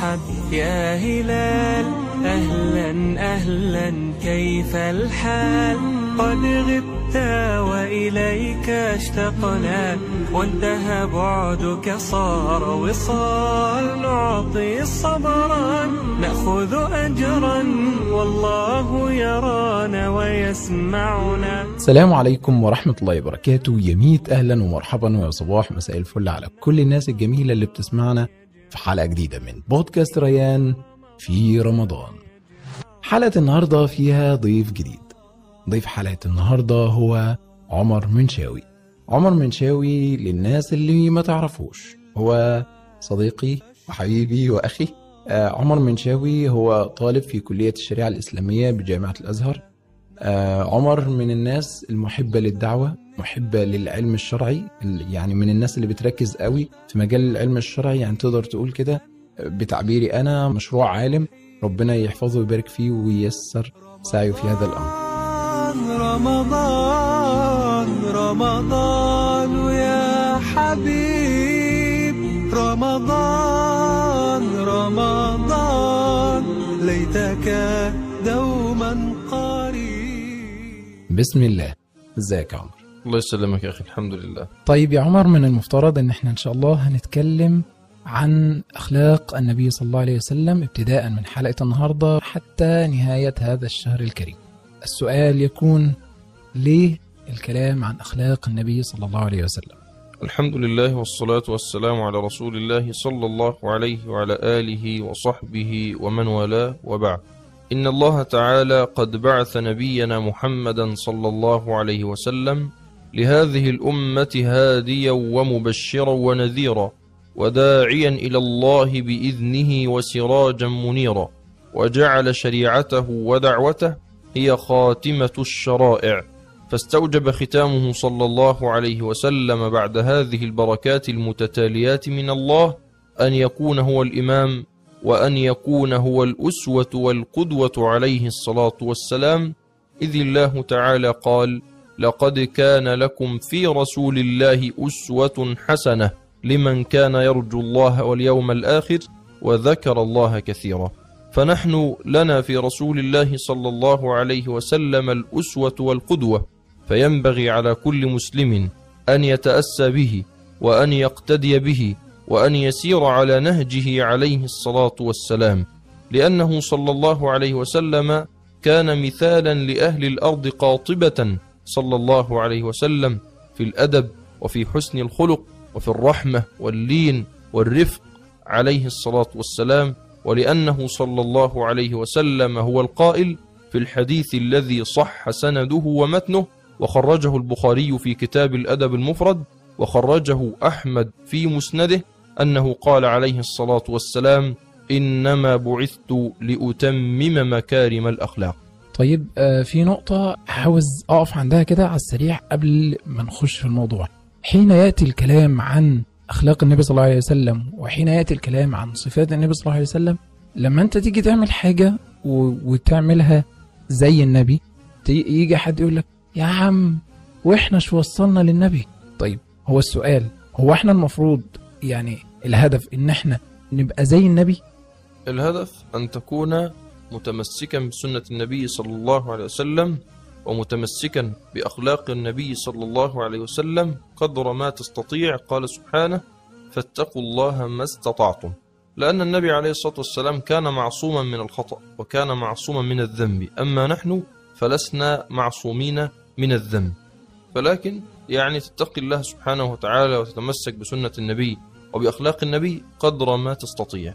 مرحب يا هلال أهلا أهلا كيف الحال؟ قد غبت وإليك اشتقنا وانتهى بعدك صار وصال. نعطي صبرا نأخذ أجرا والله يرانا ويسمعنا. السلام عليكم ورحمة الله وبركاته. يميت أهلا ومرحبا ويا صباح مساء الفل على كل الناس الجميلة اللي بتسمعنا. في حلقة جديدة من بودكاست ريان في رمضان. حلقة النهاردة فيها ضيف جديد. ضيف حلقة النهاردة هو عمر منشاوي. عمر منشاوي للناس اللي ما تعرفوش. هو صديقي وحبيبي وأخي. آه، عمر منشاوي هو طالب في كلية الشريعة الإسلامية بجامعة الأزهر. عمر من الناس المحبة للدعوة محبة للعلم الشرعي ال- يعني من الناس اللي بتركز قوي في مجال العلم الشرعي. يعني تقدر تقول كده آه، بتعبيري أنا مشروع عالم ربنا يحفظه ويبارك فيه وييسر سعيه في هذا الأمر. رمضان رمضان يا حبيب. رمضان رمضان ليتك دوما بسم الله ازيك يا عمر الله يسلمك يا أخي الحمد لله طيب يا عمر من المفترض إن إحنا إن شاء الله هنتكلم عن أخلاق النبي صلى الله عليه وسلم ابتداء من حلقة النهارده حتى نهاية هذا الشهر الكريم. السؤال يكون ليه الكلام عن أخلاق النبي صلى الله عليه وسلم؟ الحمد لله والصلاة والسلام على رسول الله صلى الله عليه وعلى آله وصحبه ومن والاه وبعد إن الله تعالى قد بعث نبينا محمدا صلى الله عليه وسلم لهذه الأمة هاديا ومبشرا ونذيرا وداعيا إلى الله بإذنه وسراجا منيرا وجعل شريعته ودعوته هي خاتمة الشرائع. فاستوجب ختامه صلى الله عليه وسلم بعد هذه البركات المتتاليات من الله أن يكون هو الإمام وأن يكون هو الأسوة والقدوة عليه الصلاة والسلام إذ الله تعالى قال لقد كان لكم في رسول الله أسوة حسنة لمن كان يرجو الله واليوم الآخر وذكر الله كثيرا. فنحن لنا في رسول الله صلى الله عليه وسلم الأسوة والقدوة فينبغي على كل مسلم أن يتأسى به وأن يقتدي به وأن يسير على نهجه عليه الصلاة والسلام لأنه صلى الله عليه وسلم كان مثالا لأهل الأرض قاطبة صلى الله عليه وسلم في الأدب وفي حسن الخلق وفي الرحمة واللين والرفق عليه الصلاة والسلام ولأنه صلى الله عليه وسلم هو القائل في الحديث الذي صح سنده ومتنه وخرجه البخاري في كتاب الأدب المفرد وخرجه أحمد في مسنده أنه قال عليه الصلاة والسلام إنما بعثت لأتمم مكارم الأخلاق طيب آه، في نقطة عاوز أقف عندها كده على السريع قبل ما نخش في الموضوع حين يأتي الكلام عن أخلاق النبي صلى الله عليه وسلم وحين يأتي الكلام عن صفات النبي صلى الله عليه وسلم لما أنت تيجي تعمل حاجة. وتعملها زي النبي يجي حد يقول لك يا عم وإحنا شو وصلنا للنبي طيب هو السؤال هو إحنا المفروض يعني الهدف إن إحنا نبقى زي النبي؟ الهدف أن تكون متمسكا بسنة النبي صلى الله عليه وسلم ومتمسكا بأخلاق النبي صلى الله عليه وسلم قدر ما تستطيع. قال سبحانه فاتقوا الله ما استطعتم. لأن النبي عليه الصلاة والسلام كان معصوما من الخطأ وكان معصوما من الذنب. أما نحن فلسنا معصومين من الذنب. فلكن يعني تتقي الله سبحانه وتعالى وتتمسك بسنة النبي وبأخلاق النبي قدر ما تستطيع.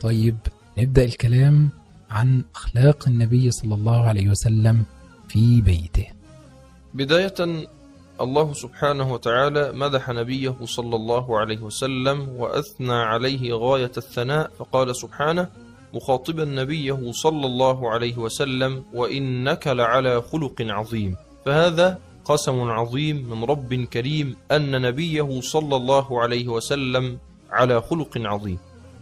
طيب نبدأ الكلام عن أخلاق النبي صلى الله عليه وسلم في بيته. بداية الله سبحانه وتعالى مدح نبيه صلى الله عليه وسلم وأثنى عليه غاية الثناء فقال سبحانه مخاطبا نبيه صلى الله عليه وسلم وإنك لعلى خلق عظيم. فهذا قسم عظيم من رب كريم أن نبيه صلى الله عليه وسلم على خلق عظيم.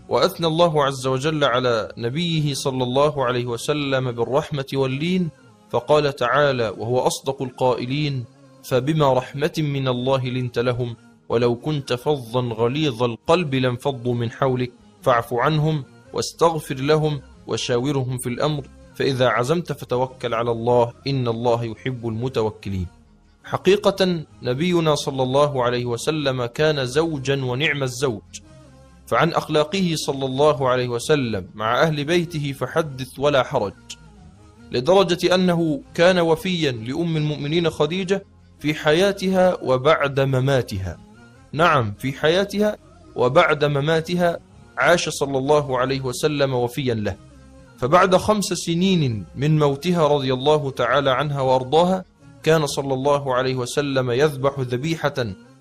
وأثنى الله عز وجل على نبيه صلى الله عليه وسلم بالرحمة واللين فقال تعالى وهو أصدق القائلين فبما رحمة من الله لنت لهم ولو كنت فظا غليظ القلب لانفضوا من حولك فاعف عنهم واستغفر لهم وشاورهم في الأمر فإذا عزمت فتوكل على الله إن الله يحب المتوكلين. حقيقة نبينا صلى الله عليه وسلم كان زوجا ونعم الزوج. فعن أخلاقه صلى الله عليه وسلم مع أهل بيته فحدث ولا حرج لدرجة أنه كان وفيا لأم المؤمنين خديجة في حياتها وبعد مماتها. نعم في حياتها وبعد مماتها عاش صلى الله عليه وسلم وفيا له. فبعد خمس سنين من موتها رضي الله تعالى عنها وأرضاها كان صلى الله عليه وسلم يذبح ذبيحة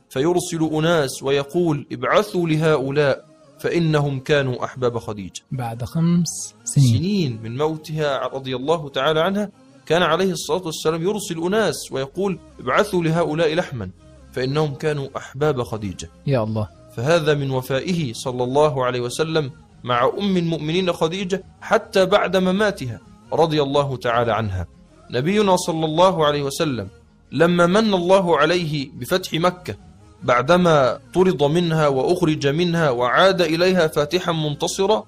فيرسل أناس ويقول ابعثوا لهؤلاء فإنهم كانوا أحباب خديجة. بعد خمس سنين. سنين من موتها رضي الله تعالى عنها كان عليه الصلاة والسلام يرسل أناس ويقول ابعثوا لهؤلاء لحما فإنهم كانوا أحباب خديجة. يا الله. فهذا من وفائه صلى الله عليه وسلم مع أم المؤمنين خديجة حتى بعد مماتها رضي الله تعالى عنها. نبينا صلى الله عليه وسلم لما من الله عليه بفتح مكة بعدما طرد منها وأخرج منها وعاد إليها فاتحا منتصرا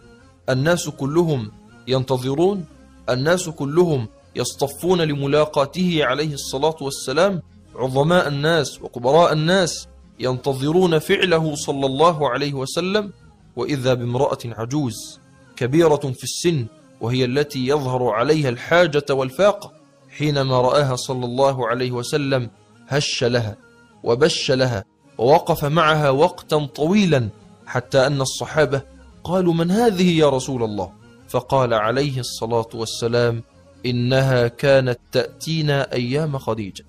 الناس كلهم ينتظرون الناس كلهم يصطفون لملاقاته عليه الصلاة والسلام عظماء الناس وكبراء الناس ينتظرون فعله صلى الله عليه وسلم وإذا بامرأة عجوز كبيرة في السن وهي التي يظهر عليها الحاجة والفاقة حينما رآها صلى الله عليه وسلم هش لها وبش لها ووقف معها وقتا طويلا حتى أن الصحابة قالوا من هذه يا رسول الله؟ فقال عليه الصلاة والسلام إنها كانت تأتينا أيام خديجة.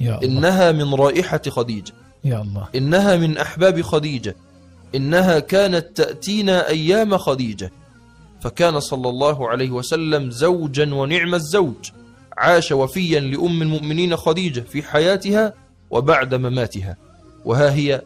يا الله. إنها من رائحة خديجة. يا الله. إنها من أحباب خديجة. إنها كانت تأتينا أيام خديجة. فكان صلى الله عليه وسلم زوجا ونعم الزوج. عاش وفيا لأم المؤمنين خديجة في حياتها وبعد مماتها. وها هي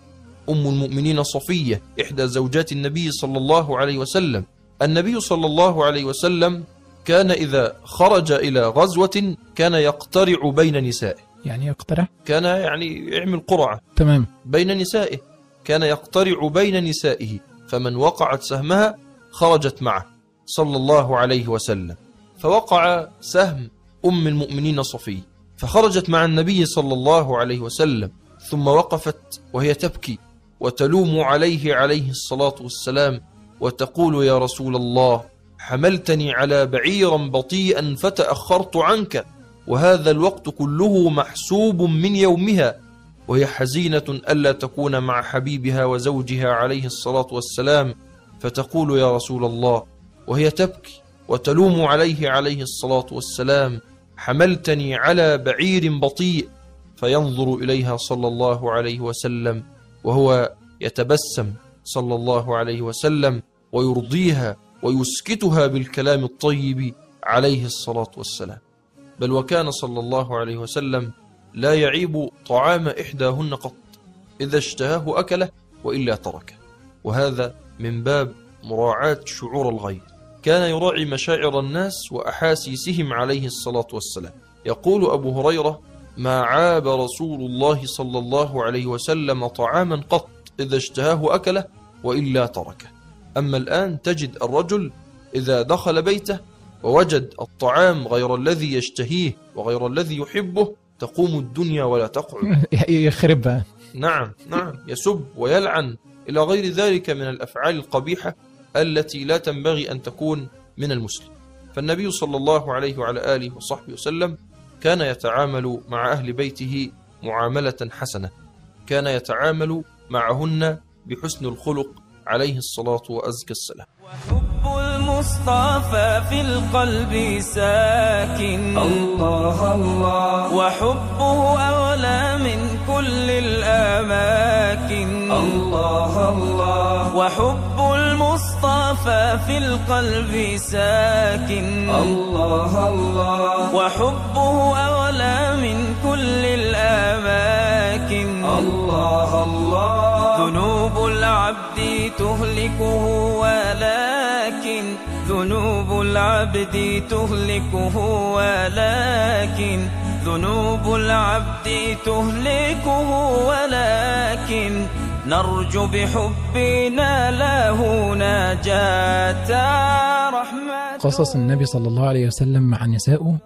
أم المؤمنين صفية إحدى زوجات النبي صلى الله عليه وسلم. النبي صلى الله عليه وسلم كان إذا خرج إلى غزوة كان يقترع بين نسائه. يعني يقترح كان يعني يعمل قرعة. تمام. بين نسائه. كان يقترع بين نسائه. فمن وقعت سهمها خرجت معه. صلى الله عليه وسلم. فوقع سهم أم المؤمنين صفي. فخرجت مع النبي صلى الله عليه وسلم ثم وقفت وهي تبكي وتلوم عليه عليه الصلاة والسلام وتقول يا رسول الله حملتني على بعيرا بطيئا فتأخرت عنك وهذا الوقت كله محسوب من يومها. وهي حزينة ألا تكون مع حبيبها وزوجها عليه الصلاة والسلام فتقول يا رسول الله وهي تبكي وتلوم عليه عليه الصلاة والسلام حملتني على بعير بطيء فينظر إليها صلى الله عليه وسلم وهو يتبسم صلى الله عليه وسلم ويرضيها ويسكتها بالكلام الطيب عليه الصلاة والسلام. بل وكان صلى الله عليه وسلم لا يعيب طعام إحداهن قط إذا اشتهاه أكله وإلا تركه. وهذا من باب مراعاة شعور الغير. كان يراعي مشاعر الناس وأحاسيسهم عليه الصلاة والسلام. يقول أبو هريرة ما عاب رسول الله صلى الله عليه وسلم طعاما قط إذا اشتهاه أكله وإلا تركه. أما الآن تجد الرجل إذا دخل بيته ووجد الطعام غير الذي يشتهيه وغير الذي يحبه تقوم الدنيا ولا تقعد. يخربها. نعم نعم يسب ويلعن. إلى غير ذلك من الأفعال القبيحة التي لا تنبغي أن تكون من المسلم. فالنبي صلى الله عليه وعلى آله وصحبه وسلم كان يتعامل مع أهل بيته معاملة حسنة. كان يتعامل معهن بحسن الخلق عليه الصلاة وأزكى السلام. وحب المصطفى في القلب ساكن. الله الله. وحبه أولى من كل الأماكن. الله الله. وحب المصطفى في القلب ساكن. الله الله. وحبه أولى من كل الأماكن. الله الله. ذنوب العبد تهلكه ولكن. ذنوب العبد تهلكه ولكن. ذنوب العبد تهلكه ولكن. نرجو بحبنا له نجاة رحمة قصص النبي صلى الله عليه وسلم مع نسائه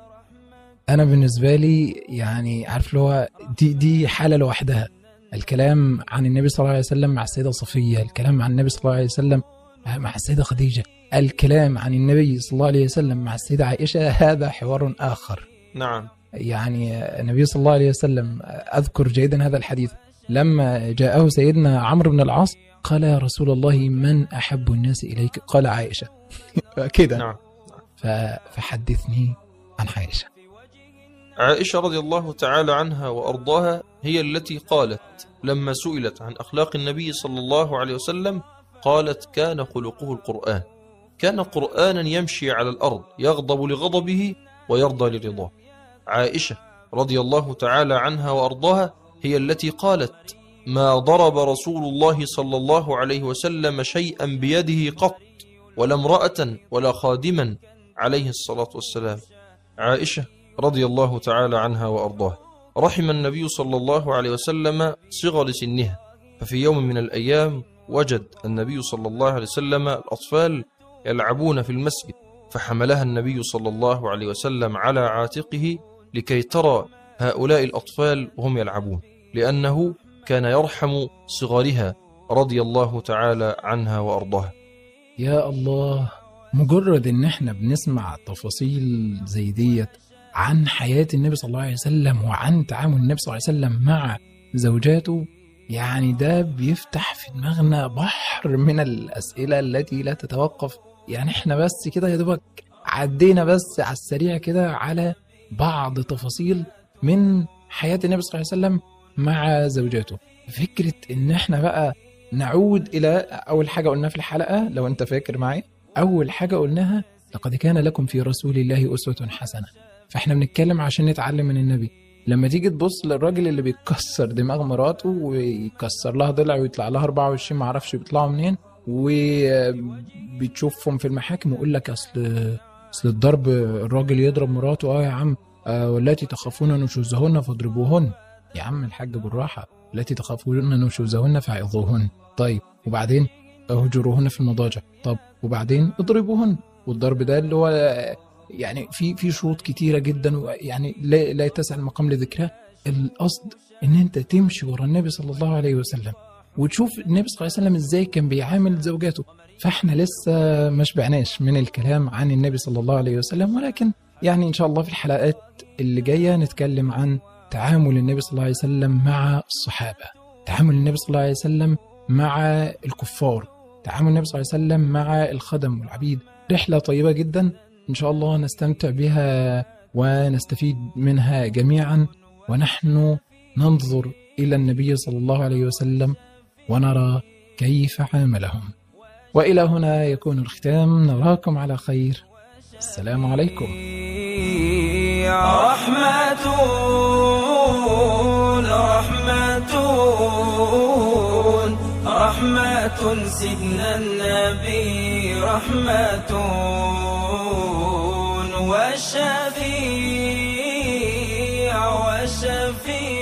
أنا بالنسبة لي يعني عارف اللي هو دي دي حالة لوحدها. الكلام عن النبي صلى الله عليه وسلم مع السيدة صفية الكلام عن النبي صلى الله عليه وسلم مع السيدة خديجة الكلام عن النبي صلى الله عليه وسلم مع السيدة عائشة هذا حوار آخر. نعم. يعني النبي صلى الله عليه وسلم أذكر جيدا هذا الحديث. لما جاءه سيدنا عمرو بن العاص قال يا رسول الله من أحب الناس إليك؟ قال عائشة. كده نعم. فحدثني عن عائشة. عائشة رضي الله تعالى عنها وأرضاها هي التي قالت لما سئلت عن أخلاق النبي صلى الله عليه وسلم قالت كان خلقه القرآن. كان قرآنا يمشي على الأرض يغضب لغضبه ويرضى لرضاه. عائشة رضي الله تعالى عنها وأرضاها هي التي قالت ما ضرب رسول الله صلى الله عليه وسلم شيئا بيده قط ولا امرأة ولا خادما عليه الصلاة والسلام. عائشة رضي الله تعالى عنها وأرضاها رحم النبي صلى الله عليه وسلم صغر سنها ففي يوم من الأيام وجد النبي صلى الله عليه وسلم الأطفال يلعبون في المسجد فحملها النبي صلى الله عليه وسلم على عاتقه لكي ترى هؤلاء الأطفال وهم يلعبون لأنه كان يرحم صغارها رضي الله تعالى عنها وأرضاها. يا الله مجرد إن إحنا بنسمع تفاصيل زي ديت عن حياة النبي صلى الله عليه وسلم وعن تعامل النبي صلى الله عليه وسلم مع زوجاته يعني ده بيفتح في دماغنا بحر من الأسئلة التي لا تتوقف. يعني إحنا بس كده يا دوبك عدينا بس على السريع كده على بعض تفاصيل من حياة النبي صلى الله عليه وسلم مع زوجاته. فكرة إن إحنا بقى نعود إلى أول حاجة قلناها في الحلقة لو أنت فاكر معي أول حاجة قلناها لقد كان لكم في رسول الله أسوة حسنة. فإحنا بنتكلم عشان نتعلم من النبي. لما تيجي تبص للراجل اللي بيكسر دماغ مراته ويكسر لها ضلع ويطلع لها 24 معرفش بيطلعوا منين وبتشوفهم في المحاكم ويقول لك أصل أصل الضرب الراجل يضرب مراته آه يا عم والتي تخافون نشوزهن فاضربوهن. يا عم الحاج بالراحة. التي تخافون نشوزهن فعظوهن طيب وبعدين؟ اهجروهن في المضاجع. طب وبعدين؟ اضربوهن. والضرب ده اللي هو يعني في في شروط كتيرة جدا يعني لا, لا يتسع المقام لذكرها. القصد إن أنت تمشي ورا النبي صلى الله عليه وسلم وتشوف النبي صلى الله عليه وسلم إزاي كان بيعامل زوجاته. فإحنا لسه ما شبعناش من الكلام عن النبي صلى الله عليه وسلم ولكن يعني إن شاء الله في الحلقات اللي جاية نتكلم عن تعامل النبي صلى الله عليه وسلم مع الصحابة. تعامل النبي صلى الله عليه وسلم مع الكفار. تعامل النبي صلى الله عليه وسلم مع الخدم والعبيد. رحلة طيبة جدا. إن شاء الله نستمتع بها ونستفيد منها جميعا. ونحن ننظر إلى النبي صلى الله عليه وسلم ونرى كيف عاملهم. وإلى هنا يكون الختام. نراكم على خير. السلام عليكم. رحمة رحمة رحمة سيدنا النبي رحمة والشفيع والشفيع